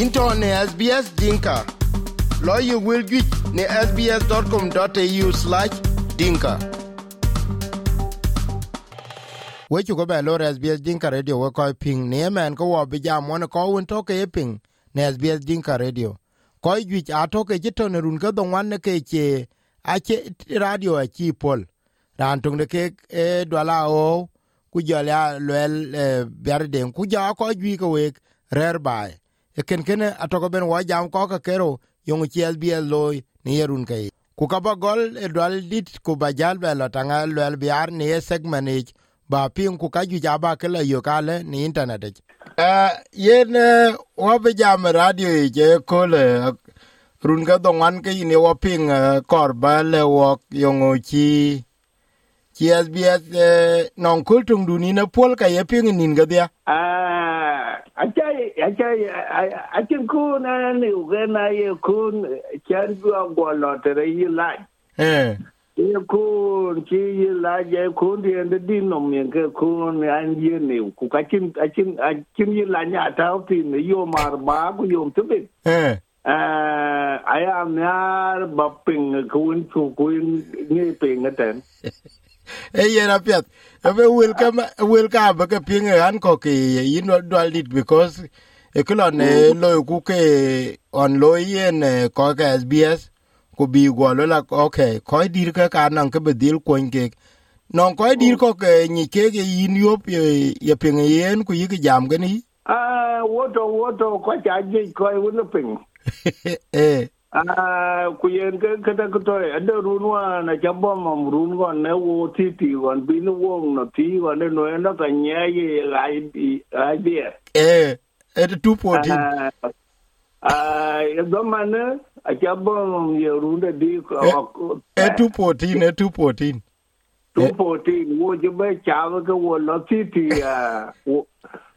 into ne SBS Dinka. Lawyer will get ne sbs.com.au slash dinka. Wechu ko ba lor SBS Dinka Radio we koi ping ne man ko wo bi jam won ko won to ke ping ne SBS Dinka Radio. Koi juic a to ke jito ne run ke don wan ne ke che a che radio a chi pol. Ran tung ne ke e dwala o ku jol ya luel eh, biarden ku ja ko gi ko wek rer bai ken ken atoko ben wa jam ko ka kero yong chiel SBS loy ni yerun kai. Ku ka ba gol e dal dit ku ba jal be la tanga lel biar ni e segment ba pin ku ka ju ba ke la yo kale ni internet e uh, yen uh, wa be jam radio e je ko le run ga dongan ke ni wa ping uh, kor ba le wo yong chi ci SBS eh, non kultung du ni na pol ka ye pin nin ga dia. Ah, achai achai achin ku na ni uge na ye kun chan gua gua lo tere yi la eh ye kun chi yi la ye kun di en di no mien ke kun an ye ni ku ka chin achin achin yi la nya ta ti ni yo mar ba ku yo tu bi eh aya myar ba ping kun chu kun ni ping ten e yera piat. Abe wel ka wel ke ba an ko ke yin dwal dit because e klo ne lo ku ke on loi yen ko SBS ku bi go lo la okay ko dir ke ka nan ke bedil ko ke non ko dir ko ke ni ke ke yin yop ye ping yen ku yi jam ga ni ah woto woto ko cha ji ko eh Ah, kuyen ke kata kutoy ada runwa na chamba mam runwa ne wo titi wan bin wong no ti wan no na ta nyaye ai bi ai bi eh et tu potin ah ah ya zamane a chamba mam ye runda di ko e tu potin e tu potin tu poti wo je be chawa ke wo lo titi ah wo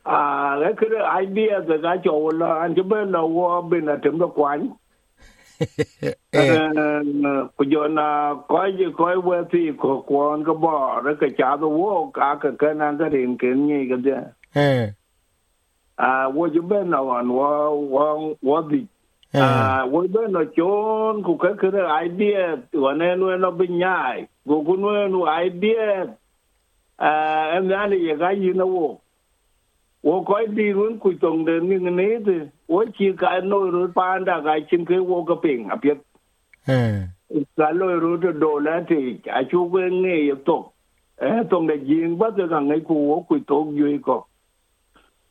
ah le ke bi ga ga cho wo lo an je be lo wo bin na tem do kwan eh ku jo na ko ji ko kwon ko bo re ka cha do wo ka ka ka na ga rin ken ni ga de eh a wo ju be na wan wo wo wo di a wo be no chon ku ka ka idea wa ne no no bi nyai go ku no no idea a em na ni ga yi na wo wo ko di run ku tong de ni ni de wo chi ka no ru pa da ga chin ke wo ka ping a pye eh ka lo ru de do la ti a chu we nge ye to e tong de yin ba de ga ngai ku wo ku to yu ko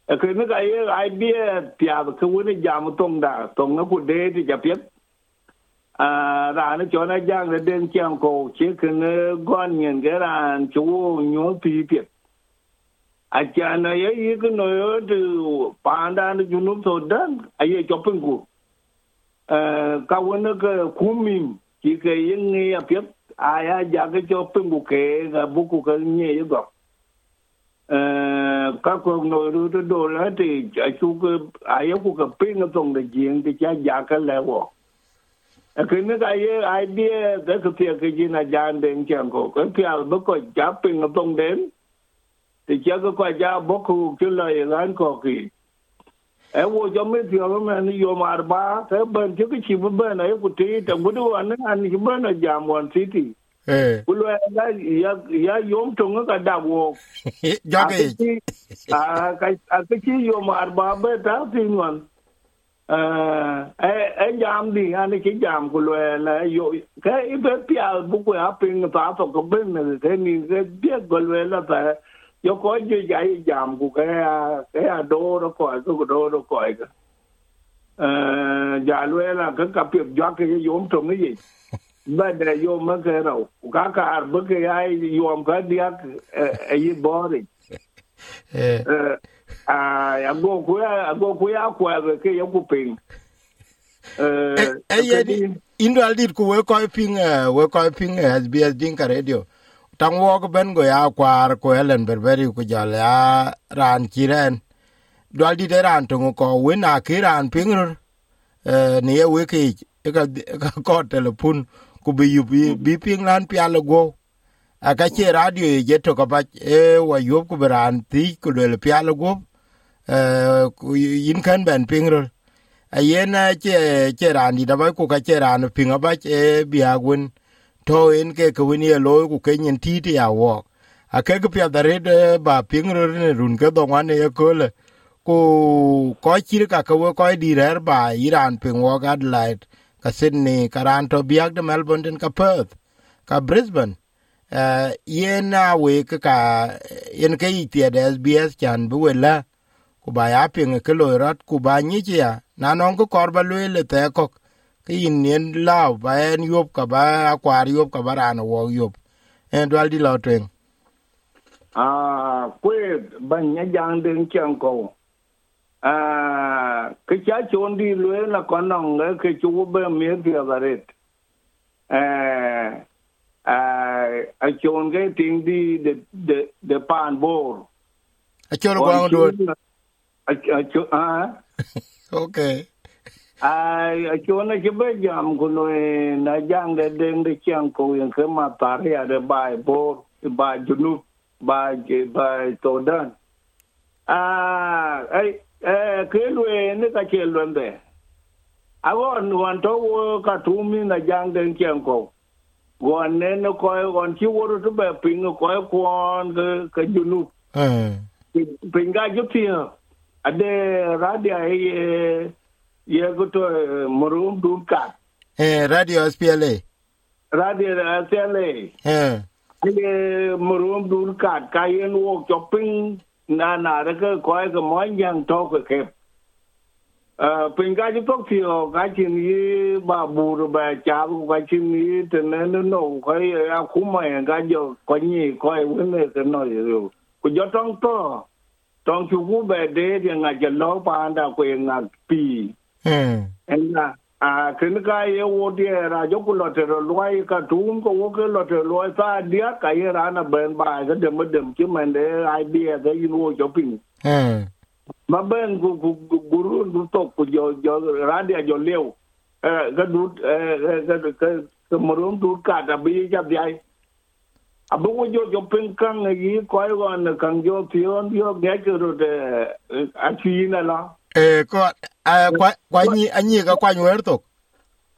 e ke ne ga ye ai bi pya ba ku ne jam tong da tong na ku de ti ja pye a ra ne cho na jang de den chang ko che ke ne gon nyen ge ran chu nyo pi pye a cha na ye yi no yo de pa da ne ju nu to dan a ye cho ping ku ka wani ka kumin ki ke yin ne ya fiye a ya ja ke cho pin ku ke ga buku ka nye yi go ka ko no ru to do la ti a chu ke a ya ku ka pin ga tong de jing ti cha ja ka le wo a ke ne ga ye idea da ka pia ka ji na jan den chen ko ka pia ba ko ja pin ga tong den ti cha ka ko ja buku ki la yi ran ko ki e wo jo me ti o me ni yo mar ba te ben ti ki bu ben e ku ti te bu du an an ki ben a jam wan ti ti eh ku lo ya ya yom to nga da wo joge a ka a ka ki yo mar ba be ta ti wan e e jam di an ki jam ku lo la yo ka i be pia bu ku a ping ta to ko ben ne ke ni ke bi go lo la ta yo ko je ya i jam ku ke a ke a do ro ko ko do ro ko ga eh ja lo la ka ka pi jo ke yom to ngi ba de yo ma ke ro ka ka ar bu ke ai yom ka dia e yi bori. Eh. Eh a ya go ku ya go ku ya ku ke yo ku ping eh eh indwal dit ku we ko ping eh, we ko ping eh, SBS Dinka Radio tang wok ben go ya kwar ko Helen Berberi ku jal ya ran kiren. Dwal dit ran to ko we na ki ran ping e eh ni ye wiki ka ka ko telepun ku bi yu bi ping ran pya lo go. Aka che radio ye to ka ba e wa yu ku ran ti ku le pya lo go. Eh ku yin kan ben ping ru ayen che che di da ba ku ka che ran pinga ba che biagwen to en ke ke wini loy ku ke nyen ti ti awo a ke ke pya de ba pingro ne run ke do wane ye kole. Ku ko chir ka ko ko di rer ba iran ping wo gad light ka sydney karan to biag de melbourne den ka perth ka brisbane. Uh, yen na we ka yen ke ite de sbs chan bu wela ku ba ya ping ke lo rat ku ba nyi ya. Na non ko kor ba le le te ko ke yin yen law ba en yop ka ba akwar yop ka ba ran wo yop en dwal di lo twen à quê ban nhà giang đến chẳng cầu à cái cha đi lưới là con nòng cái cái chú bên miếng kia vào đấy à à à chôn cái tiếng đi de de de pan bor a chol gwang do chôn à okay à à chôn cái bây giờ của noi na giang de đến de chẳng cầu yang cái mà tari ada bài bor bài junub ba ba todan. Ah ai eh kelwe ne ka kelwe be awon wan to wo ka tumi na jang den kenko gon ne no ko gon chi wo to be ping ko ko ke ke junu. Eh. Ping ga ju ti ade radia ye ye go to murum dun ka eh radio spla radia sele eh ye murum dun ka ka yen wo chopping na na da ka ko ga mo yang to ka ke pin ga ji tok tio ga chin yi ba bu ru ba cha bu ga chin yi te ne no no ko ya ku ma ga jo ko ni ko e wen ne ke no yo ku jo tong to tong chu ku be de de nga je lo pa da ko nga pi na a kin ka ye wo de ra jo ku lo te ro lo ai ka tum ko wo ke lo te lo sa dia ka ye ra na ben ba ga de mo dem ki man de ai bi ga yin wo jo pin eh ma ben gu gu gu guru du to ku jo jo radia jo leo ga du ga ga ga morum du ka da bi ja bi ai. Abu wo jo jo pin kan yi ko ai gon kan jo tion yo ga ke ro de a chi na la eh ko a kwa kwa ni anyi ga kwa nyer to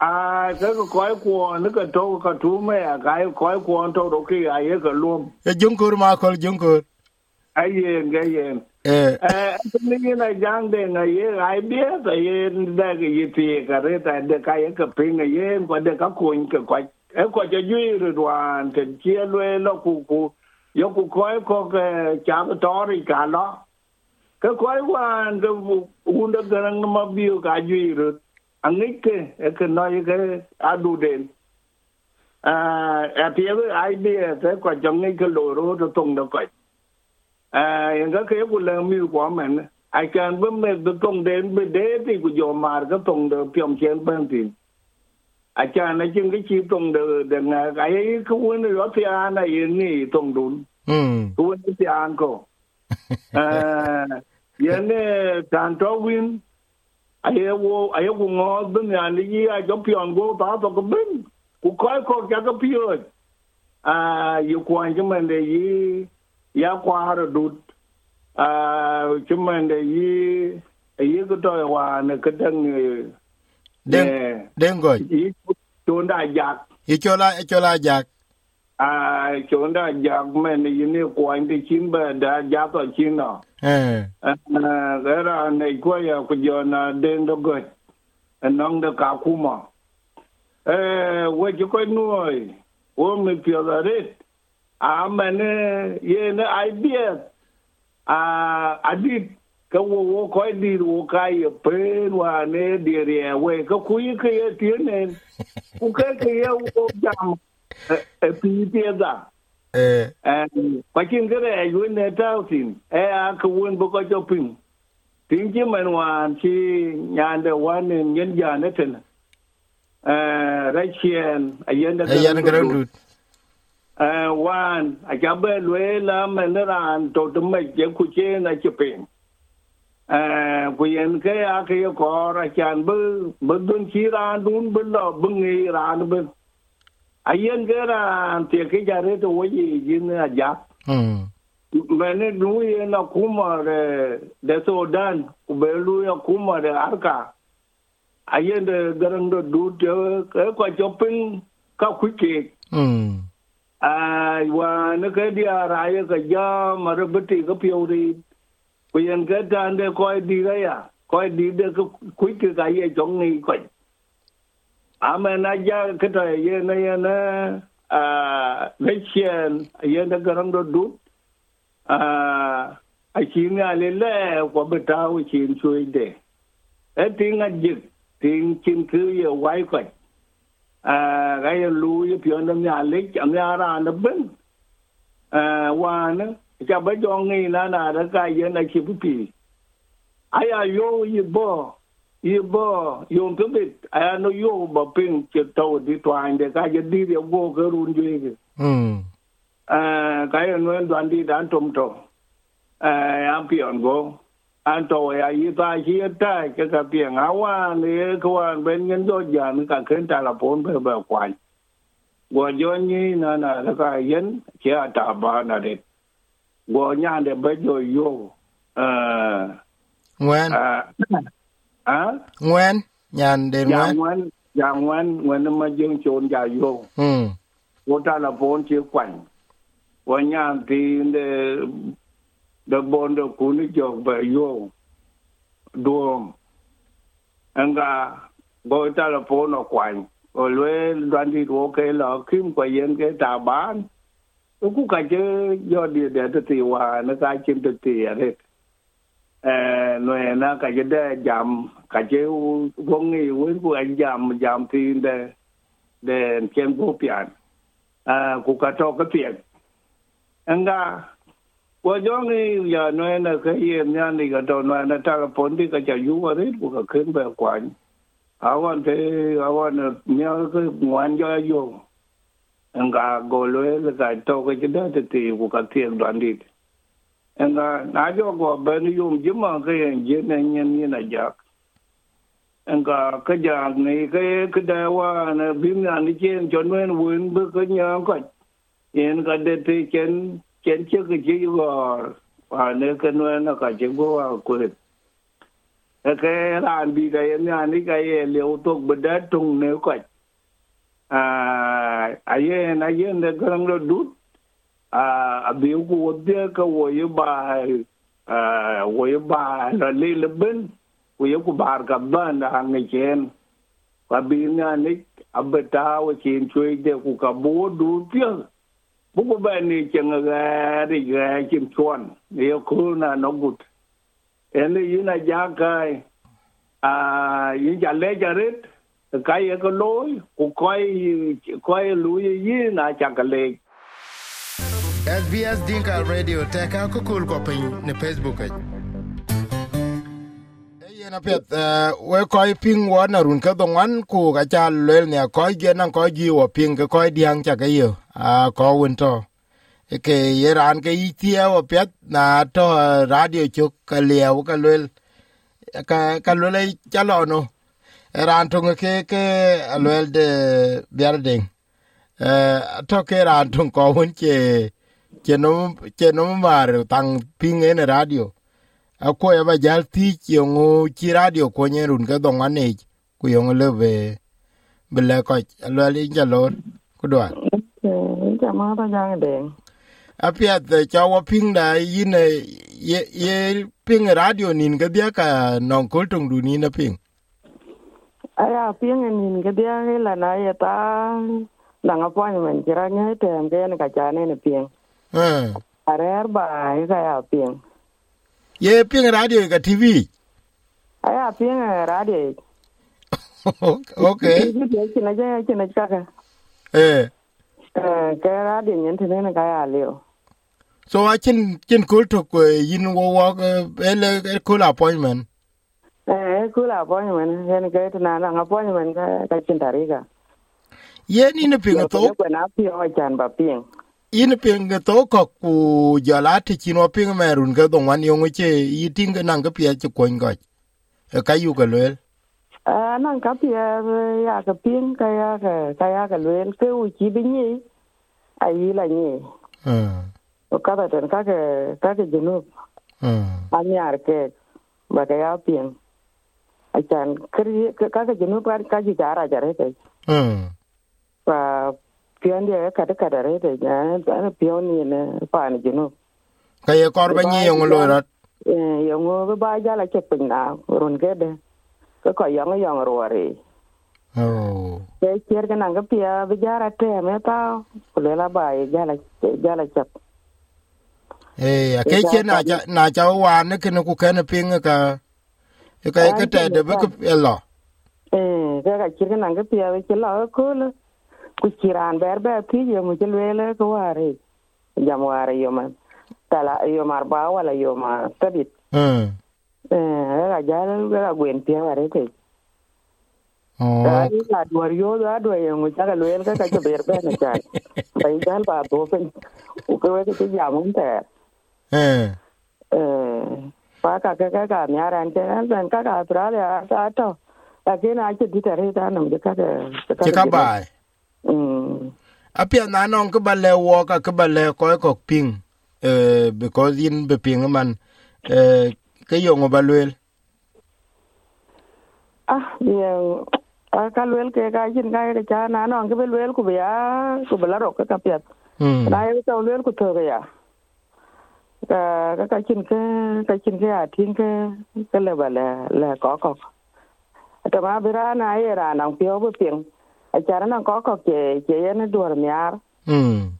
a ga ko ko ai ko ne ka to ka tu me a ga ko ko to ro ki ai ga lum e junkur ma kol junkur ai ye ga ye eh eh ni na jang de na ye ai bia ta ye da ga ye ti ka re ta de ka ye ka pin ye ko de ka ko ka kwa e ko je yu ru wan te chia lue lo ku ku yo ku ko ko ke cha to ri ka lo ka ko wan un de garang ma bi ka yu ru angik ke ke no ye ke adu den à à thì ai bia thế ko jong ni ke lo ro to tong do ko à yang ka ke ku le mi ko men ai kan bum me do tong den be de ti ku jo mar ka tong de pyom chen ben tin a cha na jing cái chi tong de de nga ai ku wen ro ti an na yin ni tong dun mm ku wen ti an ko. À yen ne tan to win. Ai wo ai ku ngo ben ya ni yi a jo pyom go ta to ko ben ku ko ko ka ka pyo à yu kwan chứ mình để yi ya kwa har dut. Chứ mình để yi yi cái tôi hòa này cái đằng den den go yi chốn đại giặc i chola chola jak à chốn đại giặc mình yi ne kwan thì chín bờ đã giặc ở chín nó eh à cái ra này qua ya của giờ na đen đó gật nong đó cả khu mà ê quay chú coi nuôi wo mi pio da ret a mane ye ne idea a adit ka wo wo ko di wo kai pe wa ne di re we ka ku yi ke ye ti ne ku ke ke ye wo jam e pi ti da eh and pa kin ke re yu ne ta tin e a ka won bo ko jo pin. Tin ji man wan chi nyan de wan ne nyen ja ne ten eh rachien a yen da ayan ground uh, wan a chabe lwe la meneran to to me je ku che na che pin. Uh, ku yen ke a ke ko ra chan bu bu dun chi ran dun bu lo bu ngi ran bu a yen ke ran te ke ja re to wo yi yin a ja mm mene nu ye na kuma de de so dan ku be lu ya kuma de arka ayen de garang do du te ko chopin ka kwike mm ai wa ne ke dia ra ye ka ja mar beti ka piu ri ko yen ke dan de ko di ga ya ko di de ka kwike ka ye jong ni ko amen na ja ke ta ye na ye na a le chen ye de garang do du a a chinga le le ko beta u chin chui de e tinga a jik ting chin cứ ye wai ko ga ye lu ye pyo na nya le cham ya ra na ben a wa na cha ba jong ni na na ra ka ye na chi pu pi aya yo ye bo ye bo yo to bit ai no yo ba ping che to di twan de ka ye di ye go ke run ju ye mm à cái no đoàn đi dan tom to à am pi on go an to ya yi ta chi ta ke ka pi nga wa ne ko an ben ngen do ja ni ka ken ta la pon be ba kwan go jo ni na na ka yen che ta ba na de go nya de be jo yo à ngwen à à ngwen nyan den ya ngwen ngwan ya ngwan ngwan ma jeng chon ja yo mm go ta la pon che kwan go nya ti de de bon de ku ni jo ba yo duom anga go ta la pon no kwan go lwe đoàn đi wo ke la kim kwa yen ke ta ban ku ka je yo di de de ti wa na ka chim de ti re eh no na ka je de jam ka je wo ngi wen ku để jam jam ti de de cũng bo pian cái ku ka to ka pian anga wo jo là ya no na ka yen nya ni ka to no na ta ka pon di ka ja yu wa re ku ka áo ba kwan awan te awan nya ka ngwan jo yo anga go lo le ka to ka je da te ti ku ka tiek đoàn đi anga na jo go ben yum jima ke en yen je na nyen ni na jak ja anga ka ja ne ke ke da wa na bim na ni chen chon wen wen bu ke nya ko en ga de te chen chen che ke ji go wa ne ke no na ka je go wa ko ku cái ran bi ga yen ya ni ga ye le u tok bu da tung ne ko a ayen ayen de ne lo dut a bi ku de ka wo ye ba a wo ye ba la le le ben wo ye ku bar ka ban da nge chen wa bi na ni abata wo chin chui de ku ka bo du pye bu ku ba ni chen ga ri ga em chuan ye ku na no gut ene yina jakai a yin ja le jarit lối ko quay ku koi như là chẳng cái lệch. SBS Dinka Radio, teka kukul ko pin ne Facebook ai yen apet we ko ping wo na run ka dongwan ku ga cha le ne ko ge nan ko ji wo ping ko diang cha ga yo a, ko won to. E ke ran ke i itia wo pet na to uh, radio chuk ka le ka le ka ka le cha lo no. E ran to e ke ke alwel de biarding eh to ke ran to ko won che che no che mar tang ping en radio. Ako ya ba jal ti yongo chi radio ko nyerun ka dong ane ku yongo le be be le ko lo li ja lor ku do ja ma ta jang de apia de cha wa ping da yin ye ye ping radio nin ga dia ka non ko tung du ni na ping. Aya ping nin ga dia la na ya ta na nga appointment men jira ne te am ga ka cha ne ne ping eh are ba ga ya ping. Ye ping radio ga tv aya ping radio. Okay. Ki ja ki na ka ka. Eh eh ka radio nyen te ne ga ya leo. So a chin chin kul to ko yin wo wo ele kul appointment. Eh kul appointment po men yen ga te na na po men ga ka chin tarika ye ni ne ping to ko na pi o chan ba ping in ping to ko ku jala ti chin wa ping merun ga dong wan yong che yi ting ga nang ga pye che ko ngo e ka yu ga lel à năng cấp ya ya cái piên cái ya cái cái ya cái luyện cái u chi bên nhỉ ai là nhỉ uh o cada ten ka cái ka cái junub uh anyar ke ba cái ya piên achan kri ka ka jinu pa ka ji jara jare te mm pa pion dia ka ka dare te ja ta pion ni ne pa ni jinu ka ye kor ba nyi yong lo rat eh yo ngo ba ja la che pin na run ke de. Ka ko yang yang ro re oh. Ke cher ka nang ka pia bi jara te me ta ko le la ba ye ja la ja la chap eh ke che na cha na cha wa ne ke ku ke ne ping ka ka ke te de ba ku lo. Eh ka ka cher ka nang ka pia bi che la ko ku chiran ber ber ti ye mu che le le ko wa re jam wa re yo man tala yo mar ba wala yo ma tabit mm eh ka ja ka gwen pia wa re te oh Ay, la duar yo da do ye ngu cha ka luen ka ka cha ber be na cha. Bai gal ba to pen. U ke we ke ya mun te. eh Eh, pa ka ka ka ka nya ran ke an ka ka tra ta to. Ta ke na che di ta nam ka ka. che ka ba Mm. a pia na non ke ba le wo ka ke ba le ko ko ping eh because in be ping man eh ke yong ba lwel Ah, ye a ka luen ke ka chin ka ke cha na no ke be luen ku ya ku bela ro ka ka pet. mm Na ye ka luen ku to ya. Ka ka ka chin ke ka chin ke a tin ke ke le ba le le ko ko. ta ma bira na ye ra nang pio bu ping a chara na ko ko ke ke ye ne dur miar. Mm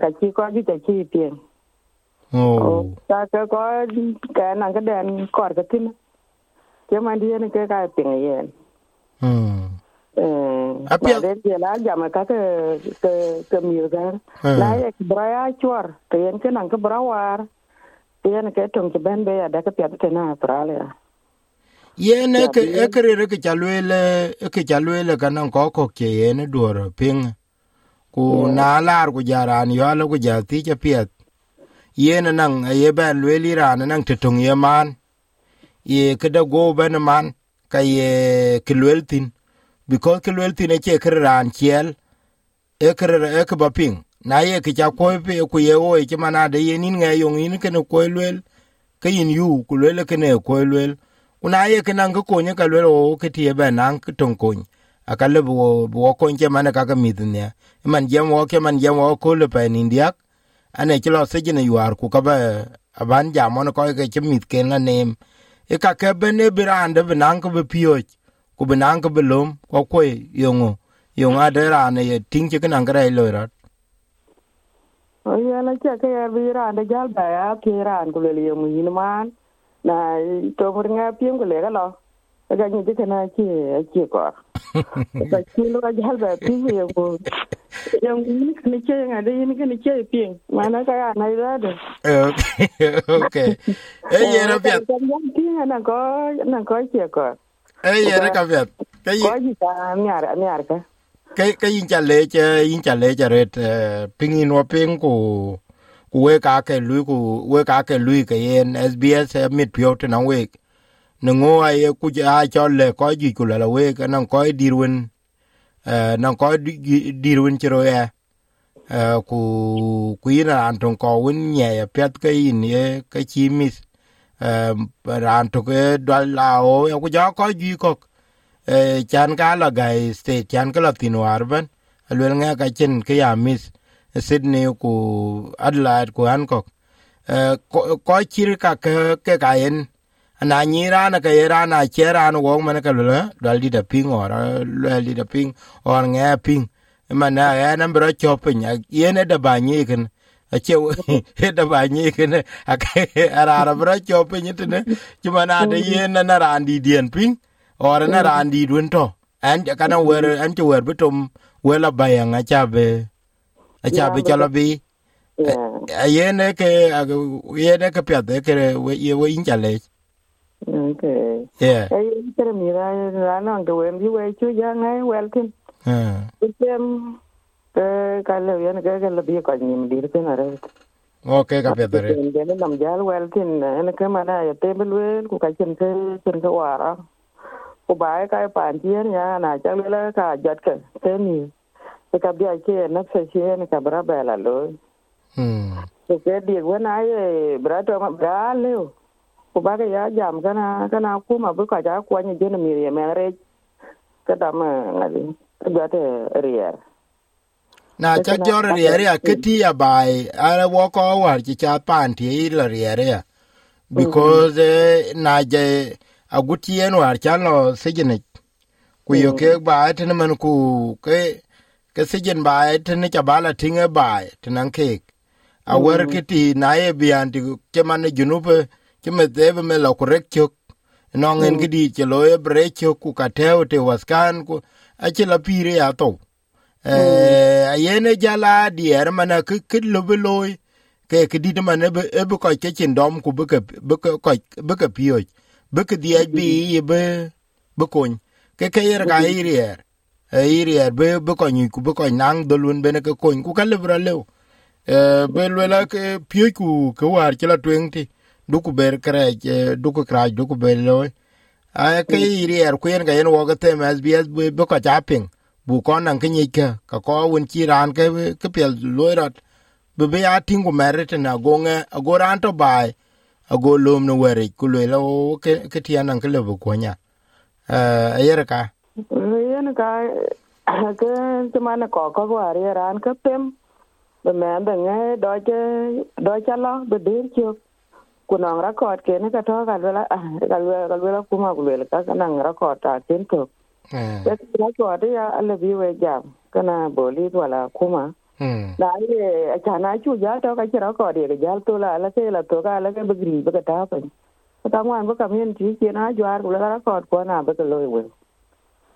ka chi ko ji te chi ping oh. Ta ka ko ka na ka den kor ka tin. Ke ma di ne ke ka ping ye. Mm eh Apia- de ye la ja ma ka ke ke ke mi ga Hmm. ye bra ya chwar ke yen ke nang ka bra war. Ye ne ke tong ke ben be ya da ka pya te na pra le ye ne ke e ke re ke chalwele e ke chalwele kana ko ko ke ye ne dor ping. Ku na lar ku jaran yo lo ku ja ti cha piet. Ye ne nang ye ben lweli ran nang te tong ye man. Ye ke da go ben man ka ye ke lwel tin. Because ke lwel tin e che ke ran chiel. E ke e ke ba ping. Na ye ke cha ko pe ku ye o e che mana de ye nin nge yong in ke ne ko lwel. Ke yin yu ku lwel ke ne ko lwel kuna ye ke nang ko nye ka lero ke tie be nan ko ton ko aka le bo bo ko nye mane ka ka mit ne man jem wo ke e man jem wo ko le pe ni ndiak. Ane ti lo se jine yuar ku ka ba aban jamon ko ke ti mit ken na nem. E ka ke be ne birande be nan ko be pioj ku be nan ko be lom ko ko yongo. Yonga de ra ne ye ting che ke nang ra lo ra o ye la che ke ye bi ran de jal ba ya, ke ran ku le ye mu yin man na to mur nga piem ku le ga lo. Ga ni de na chi chi ko ba chi lo ga jal ba pi ye ye mu ni ni che nga de ni ni che piem ma na ka ya na ida de. Okay e ye ra pet ti na ko na ko che ko e ye ra ka pet ke ko ji ta mi ara mi ara ka cái cái in cha lệ cha in cha lệ cha ret ping in wa ping ku ku we ka ke lu ku we ka ke lu ke en SBS eh, mit pyo te na we ne ngo a ye ku ja cho le ko ji ku la we ka na ko di run e na ko di run ti ro e ku ku ina an ton ko win ye ya pet ke in ye ke chi mis eh ran to ke dal la o ya ku ja ko ji ko e chan ka la ga state chan ka la tin war ben alwel nga ka chen ke ya miss sydney ku adelaide ku hancock. Eh ko chir ka ke ka en. Na ni ra na ke ra na che ra no wo man ka lo dal di da ping or dal di da ping or nge ping. Man na ya na bro chopin ye ne da ba ni ken. A che he da ba ni ken. A ka ara ra bro chopin ni ne chuma na de ye na na ran di dien ping or na ran di dun to. An kana wer an to wer bitum wela bayang cha chabe a chabe chala bi a yene ke yene ke pya de ke we ye we in chale okay yeah ai pero mi ra ra no que we mi we chu ya ngai welcome uh, Item ke kala yan ke ke lebih ko ni dir ke na re. okay ka pya de Ke ne nam jal wel tin en ke mana ya te bel wel ku ka chen ke chen ke wara. Ku ba ka pa tien ya na cha le ka jat ke te ni. Ke ka bia ke na se che ne ka bra ba la lo. hmm Ke ke di we na ye bra to ma bra le. Ku ku ba ya jam kana kana kuma bu ka ja kwa ni jena mi ye mere ka da ma ngali ga te rier na cha jor riere ya kiti ya bai ara wo ko war chi cha pan ti la riere ya because na je agutien war cha lo sijine ku yo ke ba tin man ku ke ke sijin ba tin cha bala tinge ba tin ke a wer kiti na ye bian ti ke man junupe ke me debe me lo korek chok no ngen gidi che lo e bre chok ku ka teo te waskan ku a che la pire ya to. Eh ayene jala dier mana ke ke lo be loy ke ke di man e be e be ko ke chin dom ku be ke be ke ko be ke pio be ke di bi be be kon ke ke yer ga e irier be be ko ni ku be ko nang do lun be ne ke kon ku ka le bra le eh be le la ke pio ku ke war che la twen ti. Du ku ber kre du ku kra du ku be loy a ke irier ku yen ga yen wo ga te mas bi be be ko cha ping. Bu ko nan ke nyike ka ko won ci ran ke ke pel loirat be be ya tingu meret na gonge ago ran to bai. Ago lom no were ku le lo ke ke ti nan ke le bu ko nya. Eh ayer ka yen ka ke chuma na ko ko wa ri ran ka pem be me be nge do che do cha lo be dir chu ku nang ra ko ke ne ka to ka la ka la ka la ku ma ku le ka nang ra ko ta tin to ya ka ko ri ya alle bi we jam kana boli wala kuma na ye chana chu ja to ka chira ko ga jal to la la ke la to ka la ke bigri ba ka ta pa ta ngwan ba ka min ti ke na jwar ku la ko ko na ba ka loy we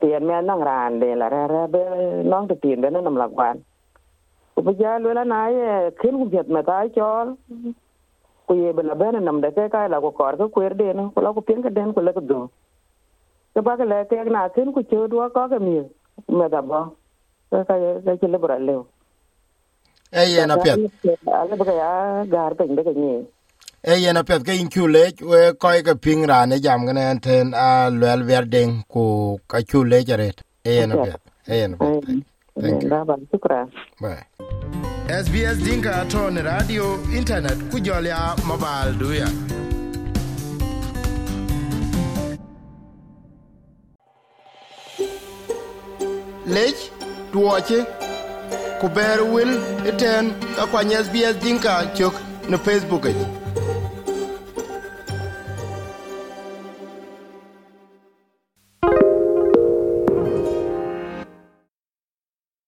tiền mẹ nang ran de la ra ra be nong te tiền nam la kwan ku ba ja lo la na ye kin ku jet ma ta chol ku ye be la be na nam de ke ka la ko kor ko kwer de no ku la ku pin ka den ku la ko do ke ba ka le ke na kin ku chu do ko ka mi me da ba ka ka ka chi le bra le eh yen a pet ale ba ka ya gar pe de ke ni eh yen a pet ke in chu le we ko ke ping ran e jam gane ten a lwel ver den ku ka chu le jaret eh yen a pet eh yen a pet thank you. ba ba shukran bye. SBS Dinka Atone Radio Internet kujolya mobile duya lech tuoche ku ber wil iten ka kwany SBS Dinka chok no Facebook